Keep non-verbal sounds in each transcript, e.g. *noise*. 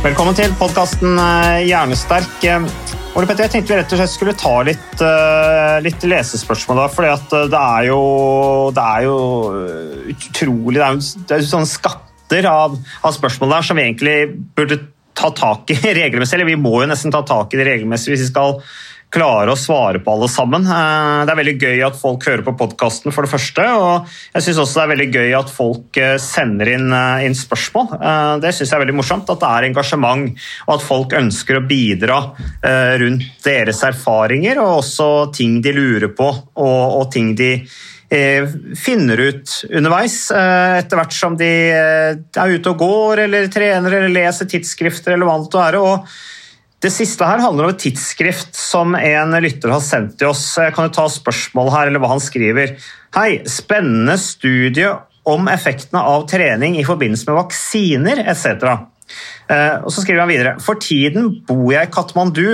Velkommen til podkasten Hjernesterk. Eh, Ole Petter, jeg tenkte vi rett og slett skulle ta litt, eh, litt lesespørsmål. da, For eh, det er jo, det er jo utrolig Det er jo det er jo sånne skatter av, av spørsmål der som vi egentlig burde ta tak i *laughs* regelmessig. Eller vi må jo nesten ta tak i det regelmessig hvis vi skal klare å svare på alle sammen. Eh, Det er veldig gøy at folk hører på podkasten, for det første. Og jeg syns også det er veldig gøy at folk eh, sender inn, eh, inn spørsmål. Det syns jeg er veldig morsomt. At det er engasjement, og at folk ønsker å bidra rundt deres erfaringer, og også ting de lurer på, og, og ting de finner ut underveis, etter hvert som de er ute og går, eller trener, eller leser tidsskrifter, eller hva det være. og det siste her handler om et tidsskrift som en lytter har sendt til oss. Jeg kan jo ta spørsmål her, eller hva han skriver. Hei, spennende studie om effektene av trening i forbindelse med vaksiner etc. Eh, Og så skriver han videre. For tiden bor jeg i Katmandu,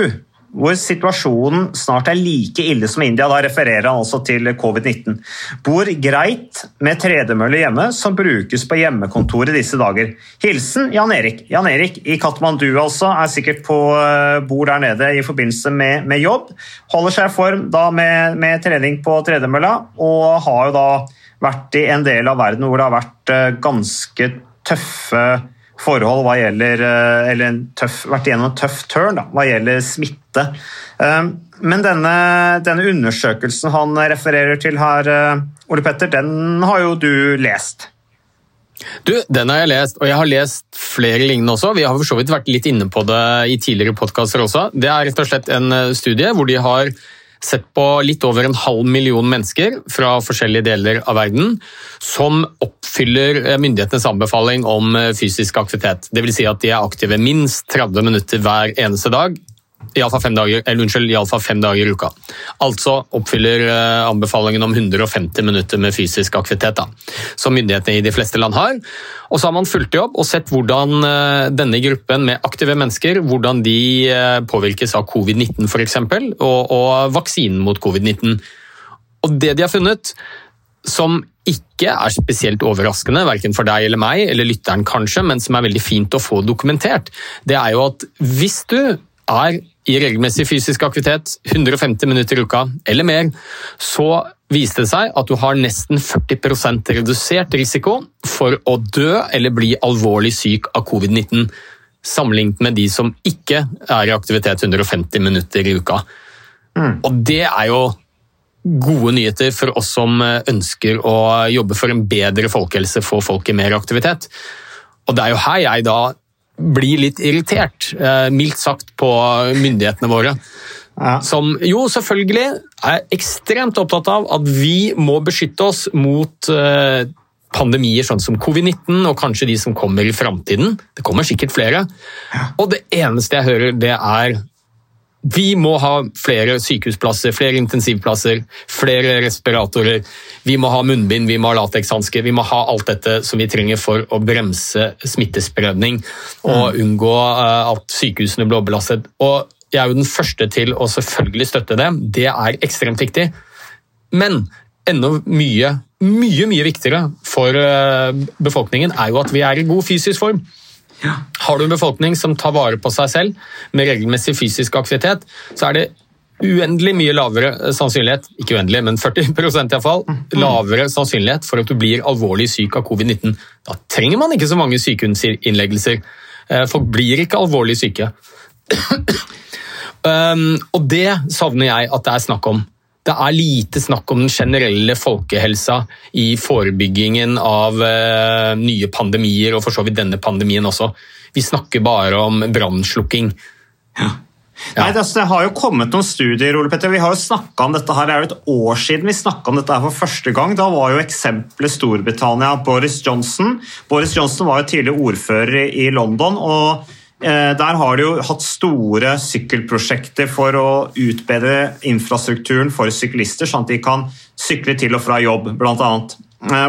hvor situasjonen snart er like ille som India. Da refererer han altså til covid-19. Bor greit med tredemølle hjemme, som brukes på hjemmekontoret disse dager. Hilsen Jan Erik. Jan Erik i Katmandu altså, er sikkert på bord bor der nede i forbindelse med, med jobb. Holder seg i form da med, med trening på tredemølla, og har jo da vært i en del av verden hvor det har vært eh, ganske tøffe forhold hva gjelder eh, Eller en tøff, vært igjennom en tøff tørn da, hva gjelder smitte. Eh, Men denne, denne undersøkelsen han refererer til her, eh, Ole Petter, den har jo du lest. Du, Den har jeg lest, og jeg har lest flere lignende også. Vi har for så vidt vært litt inne på det i tidligere podkaster også. Det er rett og slett en studie hvor de har sett på litt over en halv million mennesker fra forskjellige deler av verden som oppfyller eh, myndighetenes anbefaling om eh, fysisk aktivitet. Dvs. Si at de er aktive minst 30 minutter hver eneste dag. Iallfall fem, dager, eller unnskyld, i fem dager i uka. Altså oppfyller eh, anbefalingen om 150 minutter med fysisk aktivitet, da, som myndighetene i de fleste land har. Og så har man fulgt det opp og sett hvordan eh, denne gruppen med aktive mennesker hvordan de eh, påvirkes av covid-19 f.eks., og, og vaksinen mot covid-19. Og det de har funnet, som ikke er spesielt overraskende, verken for deg eller meg, eller lytteren kanskje, men som er veldig fint å få dokumentert, det er jo at hvis du er i regelmessig fysisk aktivitet 150 minutter i uka eller mer, så viste det seg at du har nesten 40% redusert risiko for å dø eller bli alvorlig syk av covid-19, sammenlignet med de som ikke er i aktivitet 150 minutter i uka. Og det er jo gode nyheter for oss som ønsker å jobbe for en bedre folkehelse, få folk i mer aktivitet. Og det er jo her jeg da blir litt irritert, eh, mildt sagt, på myndighetene våre. Ja. Som jo selvfølgelig er ekstremt opptatt av at vi må beskytte oss mot eh, pandemier sånn som covid-19 og kanskje de som kommer i framtiden. Det kommer sikkert flere. Og det eneste jeg hører, det er vi må ha flere sykehusplasser, flere intensivplasser, flere respiratorer. Vi må ha munnbind, vi må ha latekshansker, vi må ha alt dette som vi trenger for å bremse smittespredning og unngå eh, at sykehusene blir overbelastet. Og jeg er jo den første til å selvfølgelig støtte det. Det er ekstremt viktig. Men enda mye, mye, mye viktigere for eh, befolkningen er jo at vi er i god fysisk form. Har du en befolkning som tar vare på seg selv med regelmessig fysisk aktivitet, så er det uendelig mye lavere eh, sannsynlighet, ikke uendelig, men 40% iallfall, lavere sannsynlighet for at du blir alvorlig syk av covid-19. Da trenger man ikke så mange sykehusinnleggelser. Eh, Folk blir ikke alvorlig syke. *clears throat* Um, og det savner jeg at det er snakk om. Det er lite snakk om den generelle folkehelsa i forebyggingen av eh, nye pandemier, og for så vidt denne pandemien også. Vi snakker bare om brannslukking. Nei, det, altså, det har jo kommet noen studier, Ole Petter. Vi har jo snakket om dette her, Det er jo et år siden vi snakka om dette her for første gang. Da var jo eksempelet Storbritannia Boris Johnson. Boris Johnson var jo tidligere ordfører i London. og der har de jo hatt store sykkelprosjekter for å utbedre infrastrukturen for syklister, sånn at de kan sykle til og fra jobb, bl.a.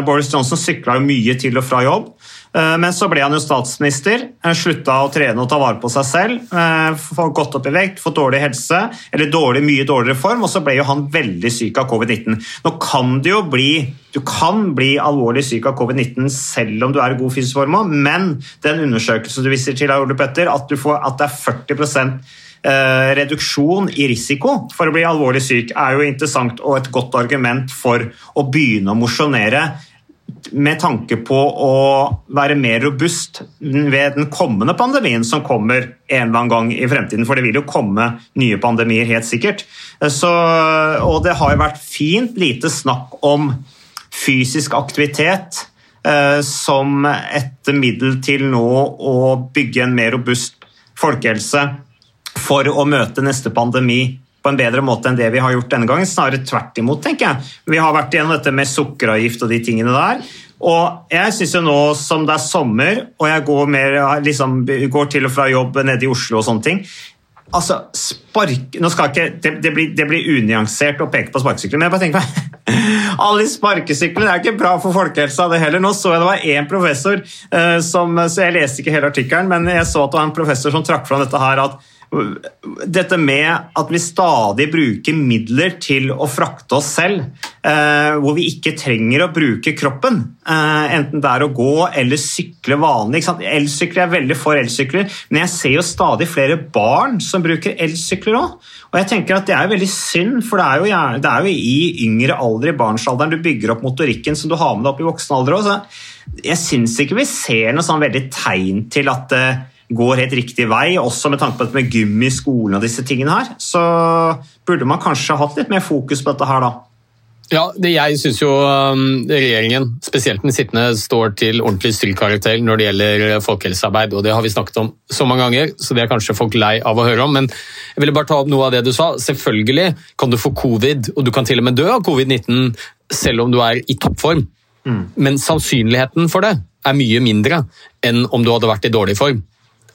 Boris Johnson sykla mye til og fra jobb. Eh, Men så ble han jo statsminister, eh, slutta å trene og ta vare på seg selv. eh, gått opp i vekt, fått dårlig helse, eller dårlig, mye dårligere form, og så ble jo han veldig syk av covid-19. Nå kan det jo bli du kan bli alvorlig syk av covid-19 selv om du er i god fysisk form, men den undersøkelsen du viser til, Ole Petter, at, får, at det er 40 eh, reduksjon i risiko for å bli alvorlig syk, er jo interessant og et godt argument for å begynne å mosjonere med tanke på å være mer robust ved den kommende pandemien som kommer en eller annen gang i fremtiden. For det vil jo komme nye pandemier, helt sikkert. Så, og det har jo vært fint lite snakk om fysisk aktivitet eh, som et middel til nå å bygge en mer robust folkehelse for å møte neste pandemi på en bedre måte enn det vi har gjort denne gangen. Snarere tvert imot, tenker jeg. Vi har vært igjennom dette med sukkeravgift og de tingene der. Og jeg synes jo nå som det er sommer, og jeg går, mer, liksom, går til og fra jobb nede i Oslo og sånne ting Altså, spark... Nå skal ikke, det, det, blir, det blir unyansert å peke på sparkesykler, men jeg bare tenker meg *laughs* Alle de sparkesyklene er ikke bra for folkehelsa, det heller. Nå så jeg det var én professor eh, som Så jeg leste ikke hele artikkelen, men jeg så at det var en professor som trakk fram dette her at dette med at vi stadig bruker midler til å frakte oss selv, eh, hvor vi ikke trenger å bruke kroppen, eh, enten det er å gå eller sykle vanlig. Elsykler er veldig for elsykler, men jeg ser jo stadig flere barn som bruker elsykler òg. Og jeg tenker at Det er veldig synd, for det er, jo, det er jo i yngre alder, i barnsalderen, du bygger opp motorikken som du har med deg opp i voksen alder òg. Jeg syns ikke vi ser noe sånn veldig tegn til at det går helt riktig vei, også med tanke på dette med gym i skolen og disse tingene her. Så burde man kanskje hatt litt mer fokus på dette her, da. Ja, det, Jeg syns jo um, regjeringen, spesielt den sittende, står til ordentlig strykkarakter når det gjelder folkehelsearbeid. og Det har vi snakket om så mange ganger, så det er kanskje folk lei av å høre om. Men jeg ville bare ta opp noe av det du sa. Selvfølgelig kan du få covid, og du kan til og med dø av covid-19 selv om du er i toppform. Mm. Men sannsynligheten for det er mye mindre enn om du hadde vært i dårlig form.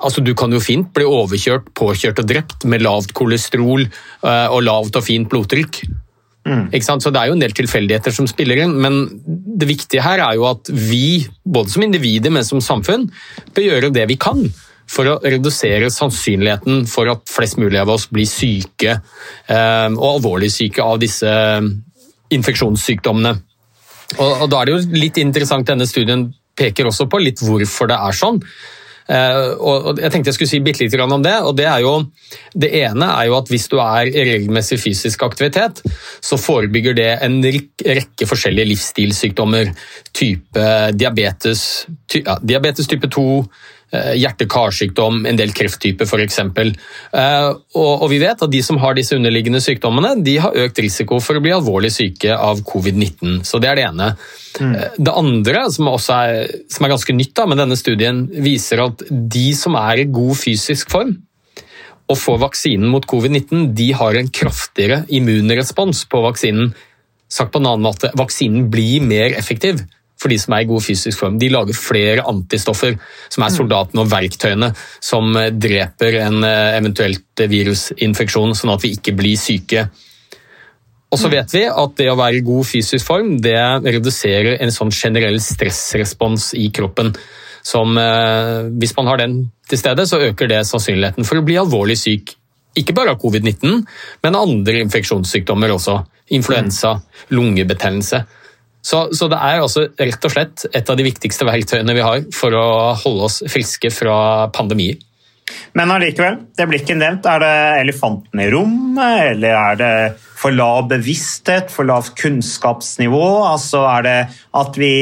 Altså, Du kan jo fint bli overkjørt, påkjørt og drept med lavt kolesterol uh, og lavt og fint blodtrykk. Mm. Så Det er jo en del tilfeldigheter som spiller inn, men det viktige her er jo at vi, både som individer, men som samfunn, bør gjøre det vi kan for å redusere sannsynligheten for at flest mulig av oss blir syke, uh, og alvorlig syke, av disse infeksjonssykdommene. Og, og Da er det jo litt interessant, denne studien peker også på litt hvorfor det er sånn. Uh, og Jeg tenkte jeg skulle si bitte litt om det. og Det er jo, det ene er jo at hvis du er i regelmessig fysisk aktivitet, så forebygger det en rekke forskjellige livsstilssykdommer. Type diabetes, ty, ja, diabetes type 2, Eh, hjerte-karsykdom, en del krefttyper f.eks. Eh, og, og vi vet at de som har disse underliggende sykdommene, de har økt risiko for å bli alvorlig syke av covid-19. Så Det er det ene. Mm. Eh, det andre, som, er, som er ganske nytt da, med denne studien, viser at de som er i god fysisk form, og får vaksinen mot covid-19, de har en kraftigere immunrespons på vaksinen. Sagt på en annen måte, vaksinen blir mer effektiv for de som er i god fysisk form. De lager flere antistoffer, som er mm. soldatene og verktøyene som eh, dreper en eh, eventuelt virusinfeksjon, sånn at vi ikke blir syke. Og så mm. vet vi at det å være i god fysisk form det reduserer en sånn generell stressrespons i kroppen. Som, eh, hvis man har den til stede, så øker det sannsynligheten for å bli alvorlig syk. Ikke bare av covid-19, men andre infeksjonssykdommer også. Influensa, lungebetennelse. Så, så, det er altså rett og slett et av de viktigste verktøyene vi har for å holde oss friske fra pandemier. Men allikevel, det blir ikke nevnt. Er det elefanten i rommet, eller er det for lav bevissthet, for lavt kunnskapsnivå? Altså er det at vi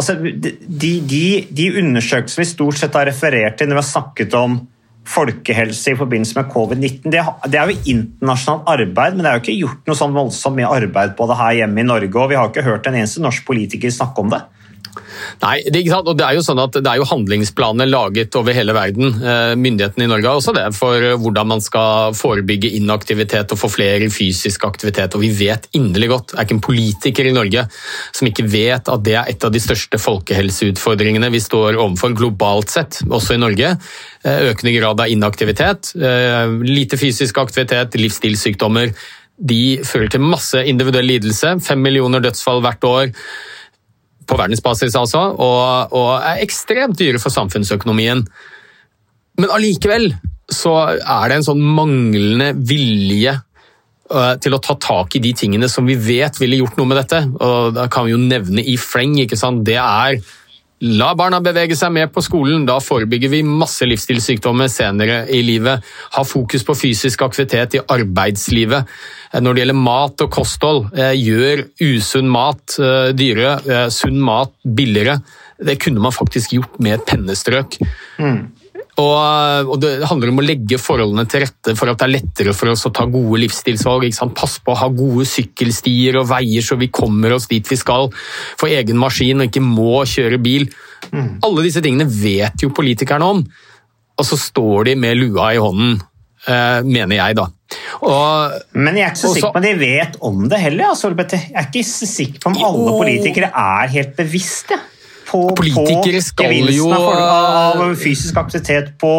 altså de, de, de undersøkelsene vi stort sett har referert til når vi har snakket om folkehelse i forbindelse med covid-19, det, er jo internasjonalt arbeid, men det er jo ikke gjort noe sånn voldsomt mye arbeid på det her hjemme i Norge, og vi har ikke hørt en eneste norsk politiker snakke om det. Nei, det, og det er jo sånn at det er jo handlingsplaner laget over hele verden. Eh, myndighetene i Norge har også det for hvordan man skal forebygge inaktivitet og få flere fysisk aktivitet. Og vi vet inderlig godt, det er ikke en politiker i Norge som ikke vet at det er et av de største folkehelseutfordringene vi står overfor globalt sett, også i Norge. Eh, økende grad av inaktivitet, eh, lite fysisk aktivitet, livsstilssykdommer. De fører til masse individuell lidelse. Fem millioner dødsfall hvert år på verdensbasis, altså, og, og er ekstremt dyre for samfunnsøkonomien. Men allikevel så er det en sånn manglende vilje øh, til å ta tak i de tingene som vi vet ville gjort noe med dette. Og Da kan vi jo nevne i fleng. ikke sant? Det er La barna bevege seg mer på skolen, da forebygger vi masse livsstilssykdommer senere i livet. Ha fokus på fysisk aktivitet i arbeidslivet. Eh, når det gjelder mat og kosthold, eh, gjør usunn mat eh, dyrere, sunn mat billigere. Det kunne man faktisk gjort med et pennestrøk. Mm. Og, Det handler om å legge forholdene til rette for at det er lettere for oss å ta gode livsstilsvalg. Pass på å ha gode sykkelstier og veier så vi kommer oss dit vi skal. Få egen maskin og ikke må kjøre bil. Mm. Alle disse tingene vet jo politikerne om, og så står de med lua i hånden, eh, mener jeg, da. Og, Men jeg er ikke så sikker på at de vet om det heller. Altså, jeg er ikke så sikker på om alle politikere er helt bevisste på, på gevinsten av, av, fysisk aktivitet på,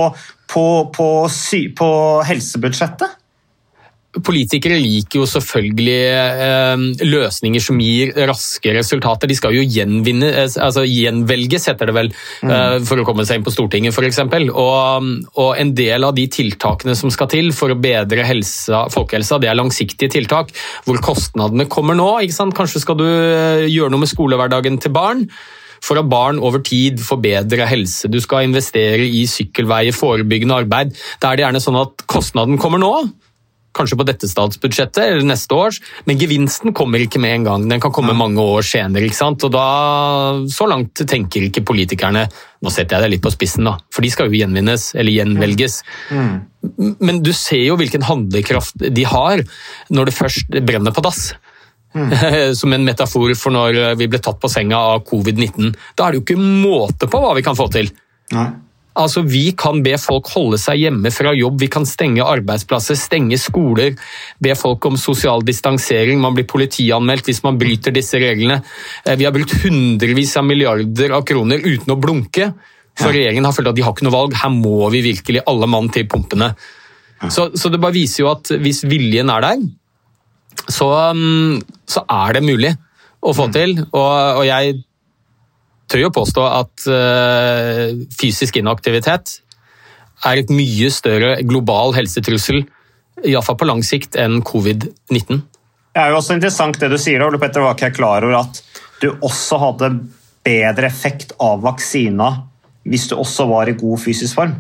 på, på helsebudsjettet? Politikere liker jo selvfølgelig eh, løsninger som gir raske resultater. De skal jo gjenvinne, eh, altså gjenvelges, heter det vel, mm. eh, for å komme seg inn på Stortinget f.eks. Og, og en del av de tiltakene som skal til for å bedre helsa, folkehelsa, det er langsiktige tiltak hvor kostnadene kommer nå. Kanskje skal du eh, gjøre noe med skolehverdagen til barn for at barn over tid får bedre helse. Du skal investere i sykkelveier, forebyggende arbeid. Da er det gjerne sånn at kostnaden kommer nå, kanskje på dette statsbudsjettet eller neste års, men gevinsten kommer ikke med en gang. Den kan komme mange år senere. ikke sant? Og da, Så langt tenker ikke politikerne. Nå setter jeg deg litt på spissen, da, for de skal jo gjenvinnes eller gjenvelges. Mm. Men du ser jo hvilken handlekraft de har når det først brenner på dass. Mm. *laughs* Som en metafor for når vi ble tatt på senga av covid-19. Da er det jo ikke måte på hva vi kan få til. Nei. Altså, Vi kan be folk holde seg hjemme fra jobb, vi kan stenge arbeidsplasser, stenge skoler. Be folk om sosial distansering, man blir politianmeldt hvis man bryter disse reglene. Eh, vi har brukt hundrevis av milliarder av kroner uten å blunke. For regjeringen har følt at de har ikke noe valg, her må vi virkelig alle mann til pumpene. Så, så det bare viser jo at hvis viljen er der, så, um, så er det mulig å få mm. til. Og, og jeg tør jo påstå at uh, fysisk inaktivitet er et mye større global helsetrussel, iallfall på lang sikt, enn covid-19. Det er jo også interessant det du sier, Ole Petter, var ikke jeg klar over at du også hadde bedre effekt av vaksina hvis du også var i god fysisk form?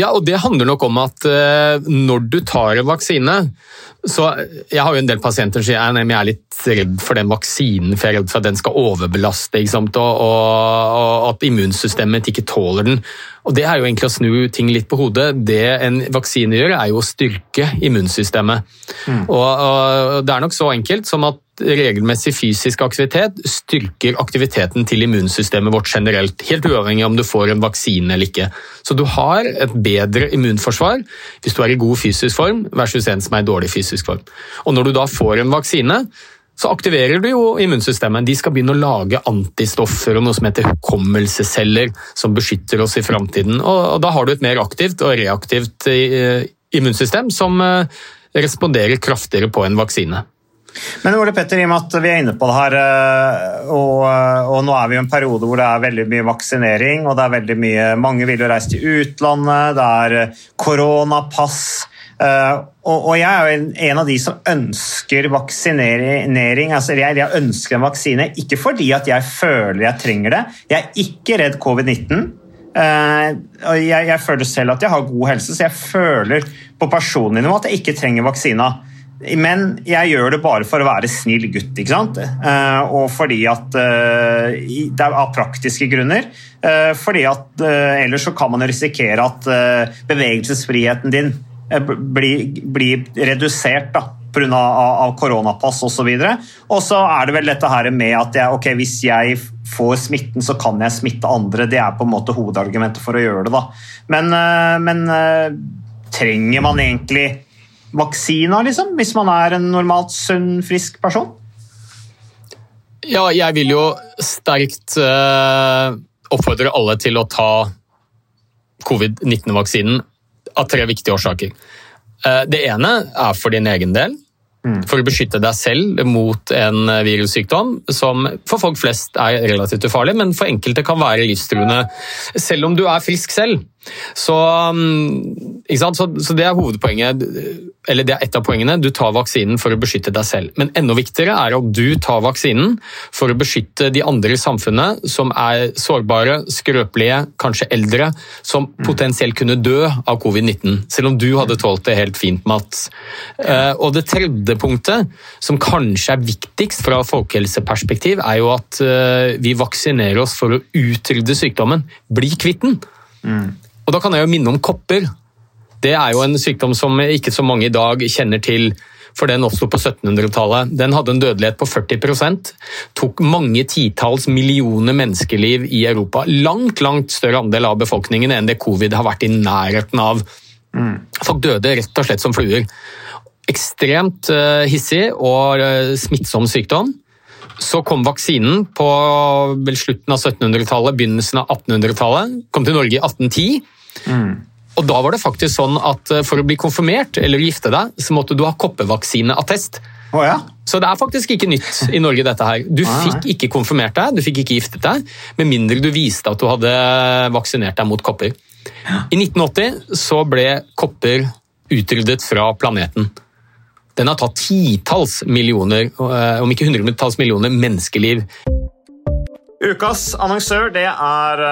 Ja, og Det handler nok om at uh, når du tar en vaksine, så Jeg har jo en del pasienter som sier jeg er litt redd for den vaksinen, for jeg er redd for at den skal overbelaste og, og, at immunsystemet ikke tåler den. Og Det er jo egentlig å snu ting litt på hodet. Det en vaksine gjør, er jo å styrke immunsystemet. Mm. Og, og Det er nok så enkelt som at regelmessig fysisk aktivitet styrker aktiviteten til immunsystemet vårt generelt. Helt uavhengig om du får en vaksine eller ikke. Så du har et bedre immunforsvar hvis du er i god fysisk form versus en som er i dårlig fysisk form. Og når du da får en vaksine, så aktiverer du jo immunsystemet. De skal begynne å lage antistoffer og noe som heter hukommelsesceller, som beskytter oss i framtiden. Og da har du et mer aktivt og reaktivt eh, immunsystem som eh, responderer kraftigere på en vaksine. Men Ole Petter, i og med at vi er inne på det her, eh, og, eh, og, nå er vi i en periode hvor det er veldig mye vaksinering, og det er veldig mye Mange vil jo reise til utlandet, det er eh, koronapass. Og, og jeg er jo en av de som ønsker vaksinering. altså jeg, jeg ønsker en vaksine ikke fordi at jeg føler jeg trenger det. Jeg er ikke redd covid-19. Eh, og jeg, jeg føler selv at jeg har god helse, så jeg føler på personlig nivå at jeg ikke trenger vaksina. Men jeg gjør det bare for å være snill gutt, ikke sant? Eh, og fordi at eh, Det er av praktiske grunner. Eh, fordi at ellers så kan man risikere at bevegelsesfriheten din blir, blir redusert da, pga. Av, av koronapass osv. Og så er det vel dette her med at jeg, okay, hvis jeg får smitten, så kan jeg smitte andre. Det er på en måte hovedargumentet for å gjøre det. da. Men, men trenger man egentlig vaksina, liksom? Hvis man er en normalt sunn, frisk person? Ja, jeg vil jo sterkt eh, oppfordre alle til å ta covid-19-vaksinen av tre viktige årsaker. Eh, det ene er for din egen del. For å beskytte deg selv mot en eh, virussykdom som for folk flest er relativt ufarlig, men for enkelte kan være livstruende selv om du er frisk selv. Så, mm, sant? så, så det er hovedpoenget, eller det er ett av poengene. Du tar vaksinen for å beskytte deg selv. Men enda viktigere er at du tar vaksinen for å beskytte de andre i samfunnet som er sårbare, skrøpelige, kanskje eldre, som potensielt kunne dø av covid-19. Selv om du hadde tålt det helt fint, Mats. Eh, Og det tredje punktet, som kanskje er viktigst fra folkehelseperspektiv, er jo at eh, vi vaksinerer oss for å utrydde sykdommen. Bli kvitt den. Og da kan jeg jo minne om kopper. Det er jo en sykdom som ikke så mange i dag kjenner til, for den oppsto på 1700-tallet. Den hadde en dødelighet på 40% tok mange titalls millioner menneskeliv i Europa. Langt, langt større andel av befolkningen enn det covid har vært i nærheten av. Folk døde rett og slett som fluer. Ekstremt eh, hissig og eh, smittsom sykdom. Så kom vaksinen på slutten av 1700-tallet, begynnelsen av 1800-tallet. Kom til Norge i 1810. Og da var det faktisk sånn at eh, for å bli konfirmert eller gifte deg, så måtte du ha koppevaksineattest. Oh, ja? Så det er faktisk ikke nytt i Norge, dette her. Du fikk ikke konfirmert deg, du fikk ikke giftet deg, med mindre du viste at du hadde vaksinert deg mot kopper. I 1980 så ble kopper utryddet fra planeten. Den har tatt titalls millioner, eh, om ikke hundretalls millioner, menneskeliv. Ukas annonsør det er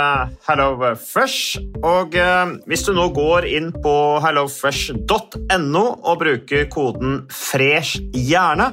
HelloFresh. Og eh, hvis du nå går inn på hellofresh.no og bruker koden 'fresh hjerne',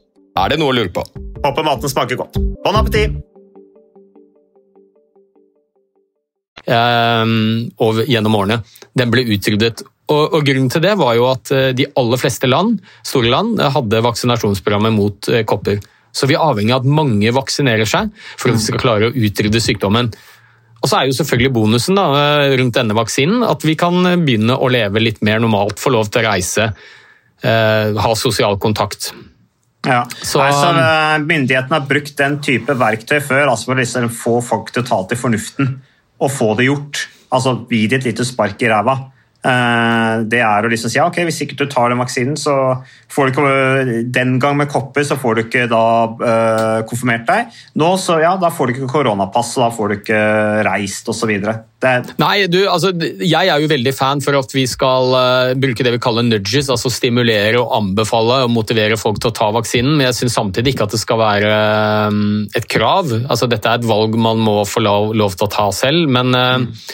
Er det noe å lure på? Håper maten smaker godt. Bon appétit! eh, over, gjennom årene. Den ble utryddet. Og, og Grunnen til det var jo at eh, de aller fleste land, store land hadde vaksinasjonsprogrammet mot eh, kopper. Så vi er avhengig av at mange vaksinerer seg for at vi skal klare å utrydde sykdommen. Og så er jo selvfølgelig bonusen da, eh, rundt denne vaksinen at vi kan begynne å leve litt mer normalt, få lov til å reise, eh, ha sosial kontakt. Ja. Så- Nei, så eh, Myndighetene har brukt den type verktøy før altså for å liksom få folk til å ta til fornuften og få det gjort. Altså gi det et lite spark i ræva. Eh, Det er å liksom si ja, ok, hvis ikke du tar den vaksinen, så får du ikke Den gang med kopper så får du ikke da uh, konfirmert deg. Nå så ja, da får du ikke koronapass, og da får du ikke reist osv. Nei, du, altså, jeg er jo veldig fan for at vi skal uh, bruke det vi kaller nudges, altså stimulere og anbefale og motivere folk til å ta vaksinen, men jeg syns samtidig ikke at det skal være um, et krav. Altså, dette er et valg man må få lov, lov til å ta selv, men eh,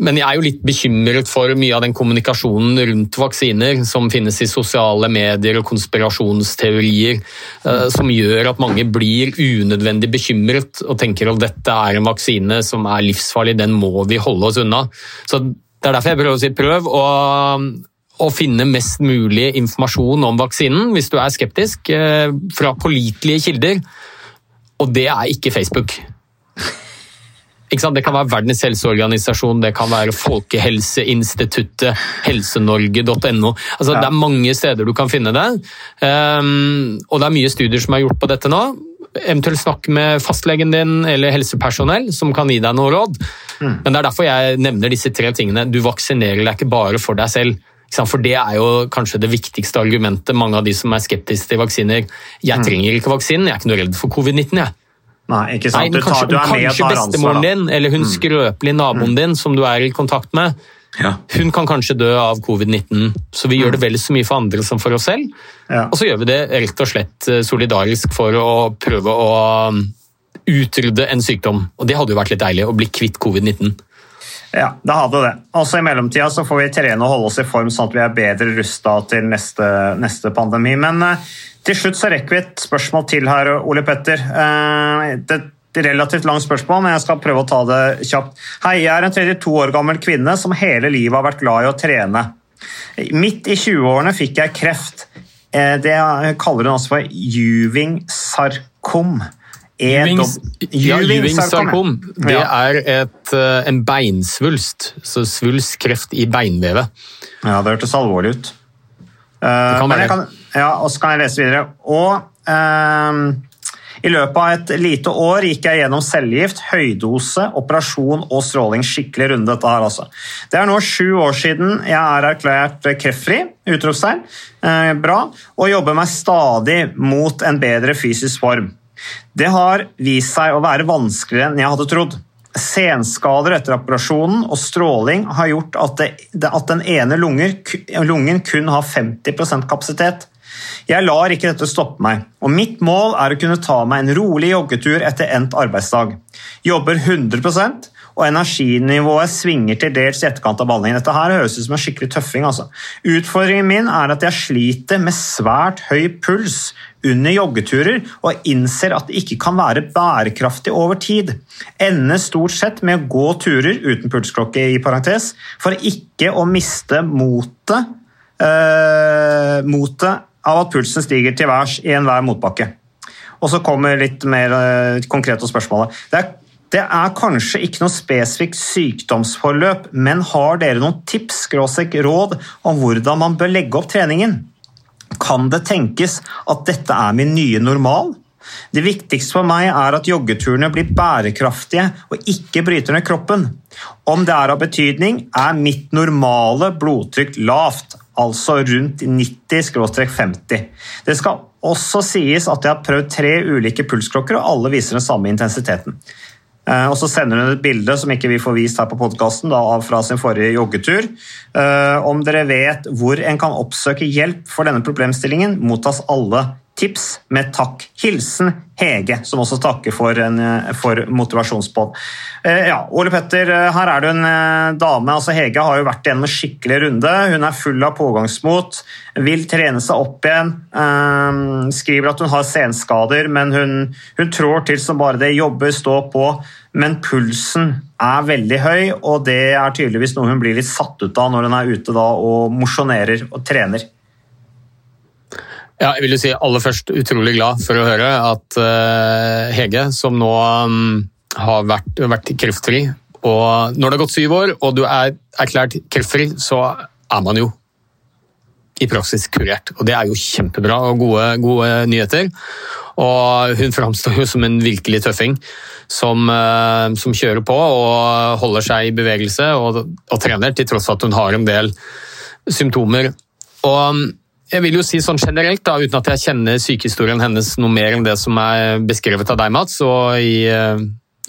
men jeg er jo litt bekymret for mye av den kommunikasjonen rundt vaksiner som finnes i sosiale medier og konspirasjonsteorier, eh, som gjør at mange blir unødvendig bekymret og tenker at dette er en vaksine som er livsfarlig, den må vi holde oss unna. Så Det er derfor jeg prøver å si prøv å, å finne mest mulig informasjon om vaksinen hvis du er skeptisk, eh, fra pålitelige kilder. Og det er ikke Facebook. Det kan være Verdens helseorganisasjon, det kan være Folkehelseinstituttet, helsenorge.no. Altså, Det er mange steder du kan finne det. Um, og det er mye studier som er gjort på dette nå. Eventuelt snakk med fastlegen din eller helsepersonell som kan gi deg noe råd. Men det er derfor jeg nevner disse tre tingene. Du vaksinerer deg ikke bare for deg selv. For det er jo kanskje det viktigste argumentet mange av de som er skeptiske til vaksiner. Jeg trenger ikke vaksinen, jeg er ikke noe redd for covid-19. jeg. Nei, ikke Nei, sant? Du, men kanskje, tar, du er med og tar ansvar. bestemoren din eller hun skrøpelige naboen din som du er i kontakt med, Ja. hun kan kanskje dø av covid-19. Så vi gjør det vel så mye for andre som for oss selv. Ja. Og så gjør vi det rett og slett eh, solidarisk for å prøve å um, utrydde en sykdom. Og det hadde jo vært litt deilig, å bli kvitt covid-19. Ja, det hadde det. Også I mellomtida så får vi trene og holde oss i form sånn at vi er bedre rusta til neste, neste pandemi. Men uh, til slutt så rekker vi et spørsmål til her, Ole Petter. Uh, det er et relativt langt spørsmål, men jeg skal prøve å ta det kjapt. Hei, jeg er en 32 år gammel kvinne som hele livet har vært glad i å trene. Midt i 20-årene fikk jeg kreft. Eh, Det kaller hun også for Juving sarkom. E Ewings, ja, Ewing Ewing sarkom, det er et, eh, en beinsvulst. Så svulstkreft i beinvevet. Ja, det hørtes alvorlig ut. Uh, kan ja, og så kan jeg lese videre. Og uh, i løpet av et lite år gikk jeg gjennom cellegift, høydose, operasjon og stråling. Skikkelig runde, dette her, altså. Det er nå sju år siden jeg er erklært kreftfri, utropstegn. Eh, bra. Og jobber meg stadig mot en bedre fysisk form. Det har vist seg å være vanskeligere enn jeg hadde trodd. Senskader etter operasjonen og stråling har gjort at, det, at den ene lunger, lungen kun har 50% kapasitet. Jeg lar ikke dette stoppe meg, og mitt mål er å kunne ta meg en rolig joggetur etter endt arbeidsdag. Jobber 100 og energinivået svinger til dels i etterkant av behandlingen. Dette her høres ut som en skikkelig tøffing. Altså. Utfordringen min er at jeg sliter med svært høy puls under joggeturer, og innser at det ikke kan være bærekraftig over tid. Ender stort sett med å gå turer uten pulsklokke i parentes, for ikke å miste motet, eh, motet av at pulsen stiger til værs i enhver motbakke. Og så kommer litt mer eh, konkrete spørsmål. Det er Det er kanskje ikke noe spesifikt sykdomsforløp, men har dere noen tips råd om hvordan man bør legge opp treningen? Kan det tenkes at dette er min nye normal? Det viktigste for meg er at joggeturene blir bærekraftige og ikke bryter ned kroppen. Om det er av betydning, er mitt normale blodtrykk lavt, altså rundt 90-50. Det skal også sies at jeg har prøvd tre ulike pulsklokker, og alle viser den samme intensiteten. Eh, og Så sender hun et bilde som ikke vi får vist her på podkasten, fra sin forrige joggetur. Eh, om dere vet hvor en kan oppsøke hjelp for denne problemstillingen, mottas alle tips med takk. Hilsen Hege, som også takker for, en, for motivasjonspod. Eh, ja, Ole Petter, her er du en dame. altså Hege har jo vært igjennom en skikkelig runde. Hun er full av pågangsmot, vil trene seg opp igjen. Skriver at hun har senskader, men hun, hun trår til som bare det. Jobber, står på men pulsen er veldig høy, og det er tydeligvis noe hun blir litt satt ut av når hun er ute og mosjonerer og trener. Ja, jeg vil jo si aller først utrolig glad for å høre at uh, Hege, som nå um, har vært, vært, kreftfri og Når det har gått syv år og du er erklært kreftfri, så er man jo i praksis kurert. Og det er jo kjempebra og gode, gode nyheter. Og hun framstår jo som en virkelig tøffing som, uh, som, kjører på og holder seg i bevegelse og, og, trener, til tross for at hun har en del symptomer. Og mm, jeg vil jo si sånn generelt, da, uten at jeg kjenner sykehistorien hennes noe mer enn det som er beskrevet av deg, Mats, og i, eh,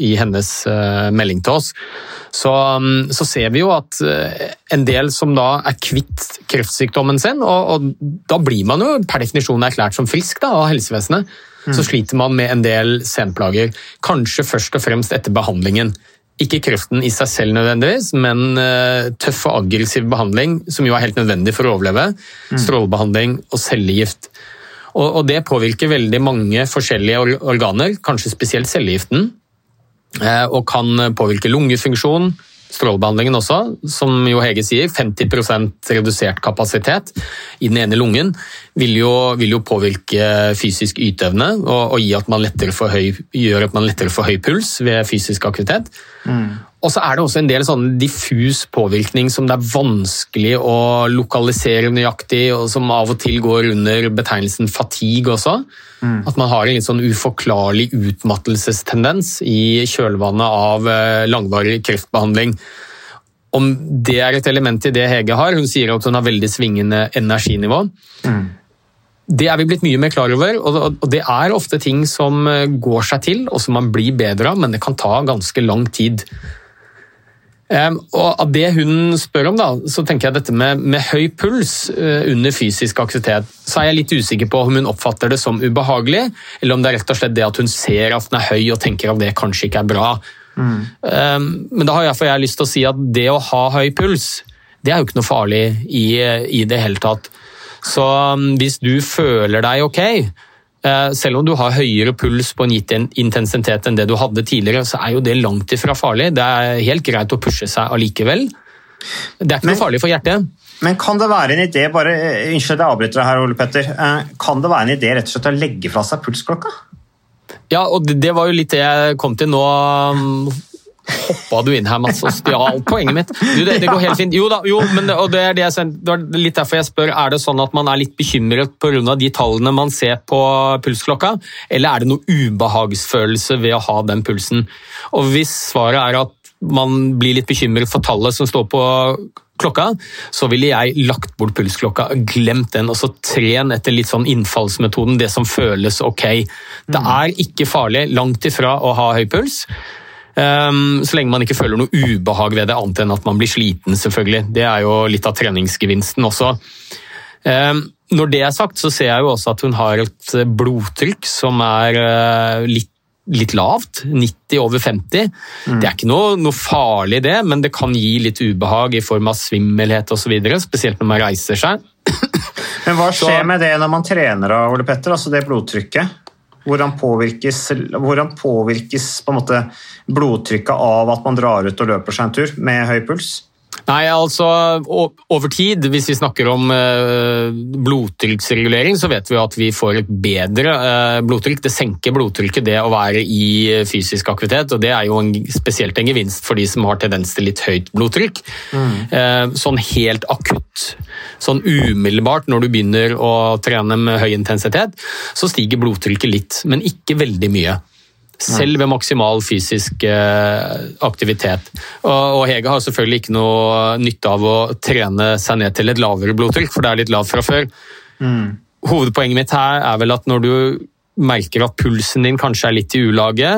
i hennes uh, melding til oss, så, um, så, ser vi jo at uh, en del som da er kvitt kreftsykdommen sin, og, og da blir man jo per definisjon erklært som frisk da, av helsevesenet så mm. sliter man med en del senplager. Kanskje først og fremst etter behandlingen. Ikke kreften i seg selv nødvendigvis, men uh, tøff og aggressiv behandling, som jo er helt nødvendig for å overleve. Mm. Strålebehandling og cellegift. Og, det påvirker veldig mange forskjellige organer, kanskje spesielt cellegiften. Uh, og kan påvirke lungefunksjon, strålebehandlingen også, som jo Hege sier, 50 redusert kapasitet i den ene lungen, vil jo, vil jo påvirke fysisk yteevne og, og at høy, gjør at man lettere får høy puls ved fysisk aktivitet. Mm. Og så er det også en del sånn diffus påvirkning som det er vanskelig å lokalisere nøyaktig, og som av og til går under betegnelsen fatigue også. Mm. At man har en litt sånn uforklarlig utmattelsestendens i kjølvannet av eh, langvarig kreftbehandling. Om det er et element i det Hege har, hun sier at hun har veldig svingende energinivå. Mm. Det er vi blitt mye mer klar over, og det er ofte ting som eh, går seg til og som man blir bedre av, men det kan ta ganske lang tid. Og Av det hun spør om, da, så tenker jeg dette med, med, høy puls eh, under fysisk aktivitet. Så er jeg litt usikker på om hun oppfatter det som ubehagelig, eller om det er rett og slett det at hun ser at den er høy og tenker at det kanskje ikke er bra. Mm. Men da har jeg, jeg lyst til å si at det å ha høy puls, det er jo ikke noe farlig i, i det hele tatt. Så um, hvis du føler deg ok, Eh, selv om du har høyere puls på en gitt intensitet enn det du hadde tidligere, så er jo det langt ifra farlig. Det er helt greit å pushe seg allikevel. Det er ikke men, noe farlig for hjertet. Men kan det være en idé bare, Unnskyld Unnskyld jeg avbryter deg her, Ole Petter. Eh, kan det være en idé rett og slett å legge fra seg pulsklokka? Ja, og det var jo litt det jeg kom til nå hoppa du inn her, Mats, og stjal poenget mitt. Du, det, det, går helt fint. Jo da, jo, men det, og det er, det, det er litt derfor jeg spør. Er det sånn at man er litt bekymret pga. de tallene man ser på pulsklokka, eller er det noe ubehagsfølelse ved å ha den pulsen? Og Hvis svaret er at man blir litt bekymret for tallet som står på klokka, så ville jeg lagt bort pulsklokka, glemt den, og så tren etter litt sånn innfallsmetoden, det som føles ok. Det mm. er ikke farlig, langt ifra, å ha høy puls. Um, så lenge man ikke føler noe ubehag ved det, annet enn at man blir sliten, selvfølgelig. Det er jo litt av treningsgevinsten også. Um, når det er sagt, så ser jeg jo også at hun har et blodtrykk som er uh, litt, litt, lavt. 90 over 50. Mm. Det er ikke noe, noe, farlig, det, men det kan gi litt ubehag i form av svimmelhet osv., spesielt når man reiser seg. Men hva skjer med det når man trener, Ole Petter? Altså det blodtrykket? Hvordan påvirkes, hvordan påvirkes på en måte blodtrykket av at man drar ut og løper seg en tur med høy puls? Nei, altså over tid, hvis vi snakker om eh, blodtrykksregulering, så vet vi at vi får et bedre eh, blodtrykk. Det senker blodtrykket, det å være i fysisk aktivitet. og Det er jo en, spesielt en gevinst for de som har tendens til litt høyt blodtrykk. Mm. Sånn helt akutt, sånn umiddelbart når du begynner å trene med høy intensitet, så stiger blodtrykket litt, men ikke veldig mye. Selv ved maksimal fysisk eh, aktivitet. Og Hege har selvfølgelig ikke noe nytte av å trene seg ned til et lavere blodtrykk, for det er litt lavt fra før. Mm. Hovedpoenget mitt her er vel at når du merker at pulsen din kanskje er litt i ulage,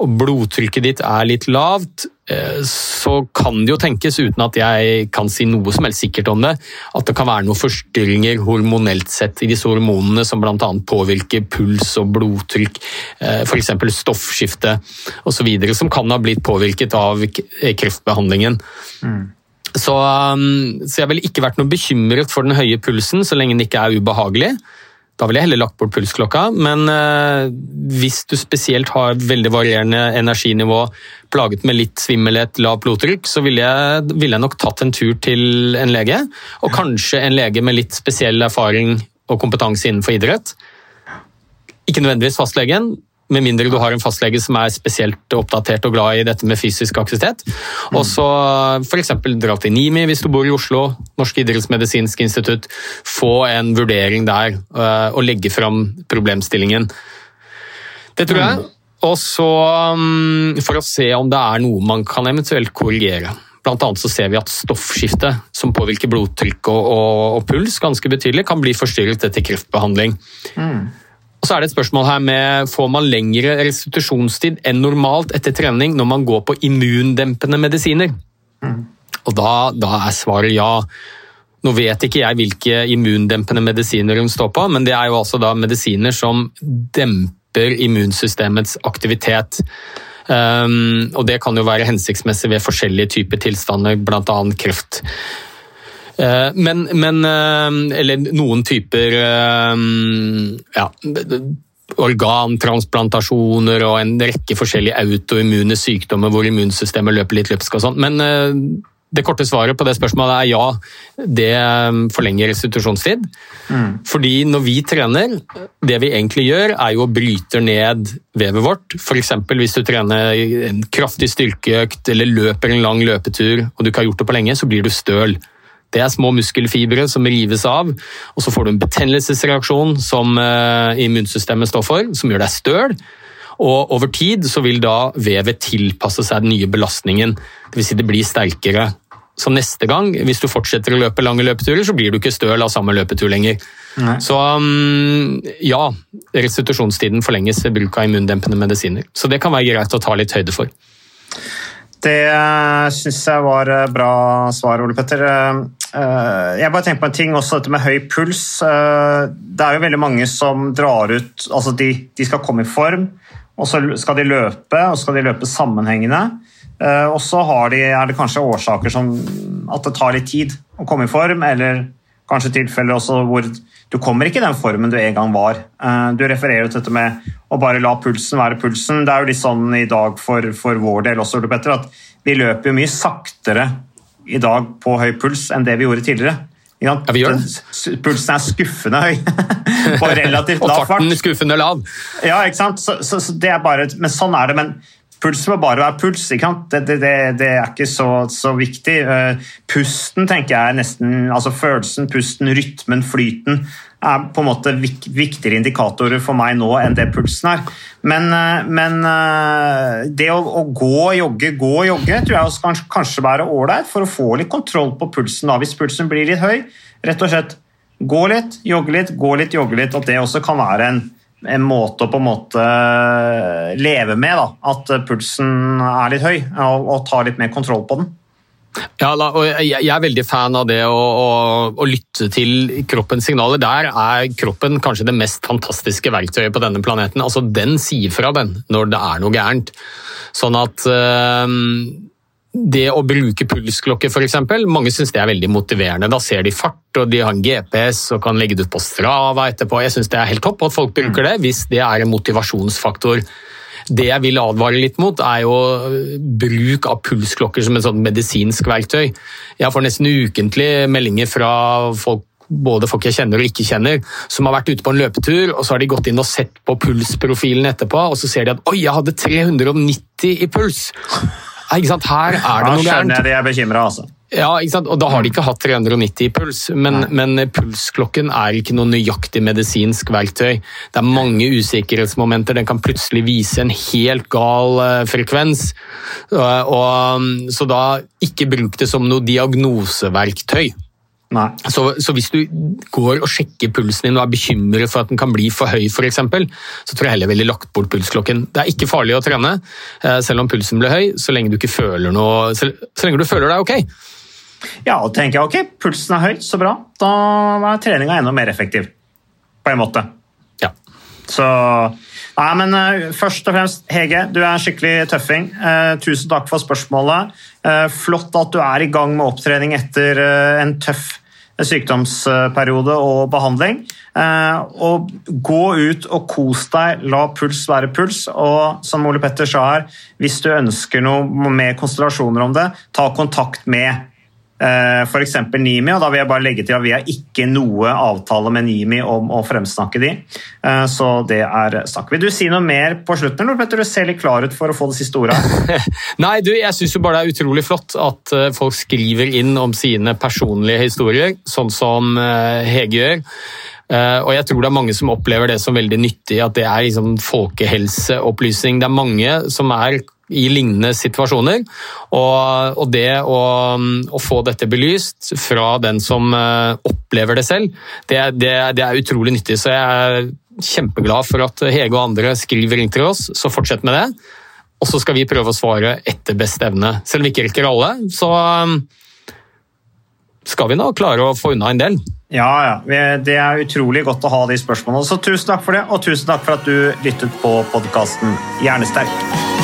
og blodtrykket ditt er litt lavt, eh, så kan det jo tenkes, uten at jeg kan si noe som helst sikkert om det, at det kan være noen forstyrringer hormonelt sett i disse hormonene som bl.a. påvirker puls og blodtrykk, eh, f.eks. stoffskifte osv., som kan ha blitt påvirket av kreftbehandlingen. Mm. Så, um, så jeg ville ikke vært noe bekymret for den høye pulsen så lenge den ikke er ubehagelig. Da ville jeg heller lagt bort pulsklokka, men eh, hvis du spesielt har veldig varierende energinivå, plaget med litt svimmelhet, lavt blodtrykk, så ville jeg, ville jeg, nok tatt en tur til en lege. Og kanskje en lege med litt spesiell erfaring og kompetanse innenfor idrett. Ikke nødvendigvis fastlegen, med mindre du har en fastlege som er spesielt oppdatert og glad i dette med fysisk aktivitet. Og så f.eks. dra til NIMI hvis du bor i Oslo, Norsk idrettsmedisinsk institutt. Få en vurdering der eh, og legge fram problemstillingen. Det tror jeg. Og så mm, for å se om det er noe man kan eventuelt korrigere. Blant annet så ser vi at stoffskiftet, som påvirker blodtrykk og, og, og puls ganske betydelig, kan bli forstyrret etter kreftbehandling. Mm. Og så er det et spørsmål her med Får man lengre restitusjonstid enn normalt etter trening når man går på immundempende medisiner? Mm. Og da, da, er svaret ja. Nå vet ikke jeg hvilke immundempende medisiner hun står på, men det er jo altså da medisiner som demper immunsystemets aktivitet. Um, og det kan jo være hensiktsmessig ved forskjellige typer tilstander, bl.a. kreft. Eh, men, men eh, Eller noen typer eh, ja, organtransplantasjoner og en rekke forskjellige autoimmune sykdommer hvor immunsystemet løper litt løpsk og sånn. Men det korte svaret på det spørsmålet er ja, det forlenger restitusjonstid. Mm. Fordi når vi trener, det vi egentlig gjør, er jo å bryte ned vevet vårt. F.eks. hvis du trener en kraftig styrkeøkt eller løper en lang løpetur og du ikke har gjort det på lenge, så blir du støl. Det er små muskelfibre som rives av, og så får du en betennelsesreaksjon som uh, immunsystemet står for, som gjør deg støl. Og over tid så vil da vevet tilpasse seg den nye belastningen, dvs. Si det blir sterkere. Så neste gang, hvis du fortsetter å løpe lange løpeturer, så blir du ikke støl av samme løpetur lenger. Nei. Så um, ja, restitusjonstiden forlenges ved bruk av immundempende medisiner. Så det kan være greit å ta litt høyde for. Det uh, syns jeg var uh, bra svar, Ole Petter. Uh, jeg bare tenker på en ting, også dette med høy puls. Det er jo veldig mange som drar ut Altså, de, de skal komme i form, og så skal de løpe, og så skal de løpe sammenhengende. Og så de, er det kanskje årsaker som at det tar litt tid å komme i form, eller kanskje tilfeller også hvor du kommer ikke i den formen du en gang var. Du refererer til dette med å bare la pulsen være pulsen. Det er jo litt sånn i dag for, for vår del også, at vi løper jo mye saktere i dag på høy puls enn det vi gjorde tidligere. Ja, vi gjør det. Pulsen er skuffende høy *laughs* på relativt lav fart. Og farten skuffende lav. Ja, ikke sant? Så, så, så det er bare, men sånn er det. men Pulsen må bare være puls. ikke sant? Det, det, det, det er ikke så, så, viktig. Eh, pusten tenker jeg er nesten, altså Følelsen, pusten, rytmen, flyten er på en måte viktigere indikatorer for meg nå enn det pulsen er. Men, eh, men eh, det å, å, gå og jogge, gå og jogge tror jeg også kan kanskje være ålreit for å få litt kontroll på pulsen. da, Hvis pulsen blir litt høy, rett og slett gå litt, jogge litt, gå litt, jogge litt. At det også kan være en en måte å på en måte eh, leve med. Da. At pulsen er litt høy, og, og ta litt mer kontroll på den. Ja, og Jeg er veldig fan av det å, å, å, lytte til kroppens signaler. Der er kroppen kanskje det mest fantastiske verktøyet på denne planeten. Altså, Den sier fra den når det er noe gærent. Sånn at øh, det å bruke pulsklokke f.eks. Mange syns det er veldig motiverende. Da ser de fart, og de har en GPS og kan legge det ut på Strava etterpå. Jeg syns det er helt topp at folk bruker det, hvis det er en motivasjonsfaktor. Det jeg vil advare litt mot, er jo øh, bruk av pulsklokker som et sånn medisinsk verktøy. Jeg får nesten ukentlig meldinger fra folk både folk jeg kjenner og ikke kjenner, som har vært ute på en løpetur, og så har de gått inn og sett på pulsprofilen etterpå, og så ser de at 'oi, jeg hadde 390 i puls'. Ikke sant? Her er det Da noe skjønner gærent. jeg de er bekymra, altså. Ja, ikke sant? Og da har de ikke hatt 390 i puls, men, men pulsklokken er ikke noe nøyaktig medisinsk verktøy. Det er mange usikkerhetsmomenter. Den kan plutselig vise en helt gal eh, frekvens. Og, og, så da ikke bruk det som noe diagnoseverktøy. Så, så hvis du går og sjekker pulsen din og er bekymret for at den kan bli for høy, for eksempel, så tror jeg heller ville lagt bort pulsklokken. Det er ikke farlig å trene, eh, selv om pulsen blir høy, så lenge du ikke føler noe, så, så lenge du føler deg ok. Ja, og tenker jeg ok, pulsen er høy, så bra. Da er treninga enda mer effektiv. På en måte. Ja. Så Nei, men uh, først og fremst, Hege, du er en skikkelig tøffing. Uh, tusen takk for spørsmålet. Uh, flott at du er i gang med opptrening etter en tøff sykdomsperiode og behandling. Eh, og gå ut og kos deg, la puls være puls. Og som Ole Petter sa her, hvis du ønsker noe med konstellasjoner om det, ta kontakt med F.eks. Nimi, og da vil jeg bare legge til at vi har ikke noe avtale med Nimi om å fremsnakke de. Eh, Så det er snakk. Vil du si noe mer på slutten? Ole Petter? Du ser litt klar ut for å få det siste ordet. *laughs* Nei, du, jeg syns bare det er utrolig flott at eh, folk skriver inn om sine personlige historier, sånn som eh, Hege gjør. Eh, Og jeg tror det er mange som opplever det som veldig nyttig, at det er liksom folkehelseopplysning. Det er mange som er i lignende situasjoner, og, og det å, å få dette belyst fra den som eh, opplever det selv, det, det, det er utrolig nyttig. Så jeg er kjempeglad for at Hege og andre skriver inn til oss, så fortsett med det. Og så skal vi prøve å svare etter beste evne. Selv om vi ikke rekker alle, så um, skal vi nå klare å få unna en del. Ja, ja. Det er utrolig godt å ha de spørsmålene. Så tusen takk for det, og tusen takk for at du lyttet på podkasten Hjernesterk.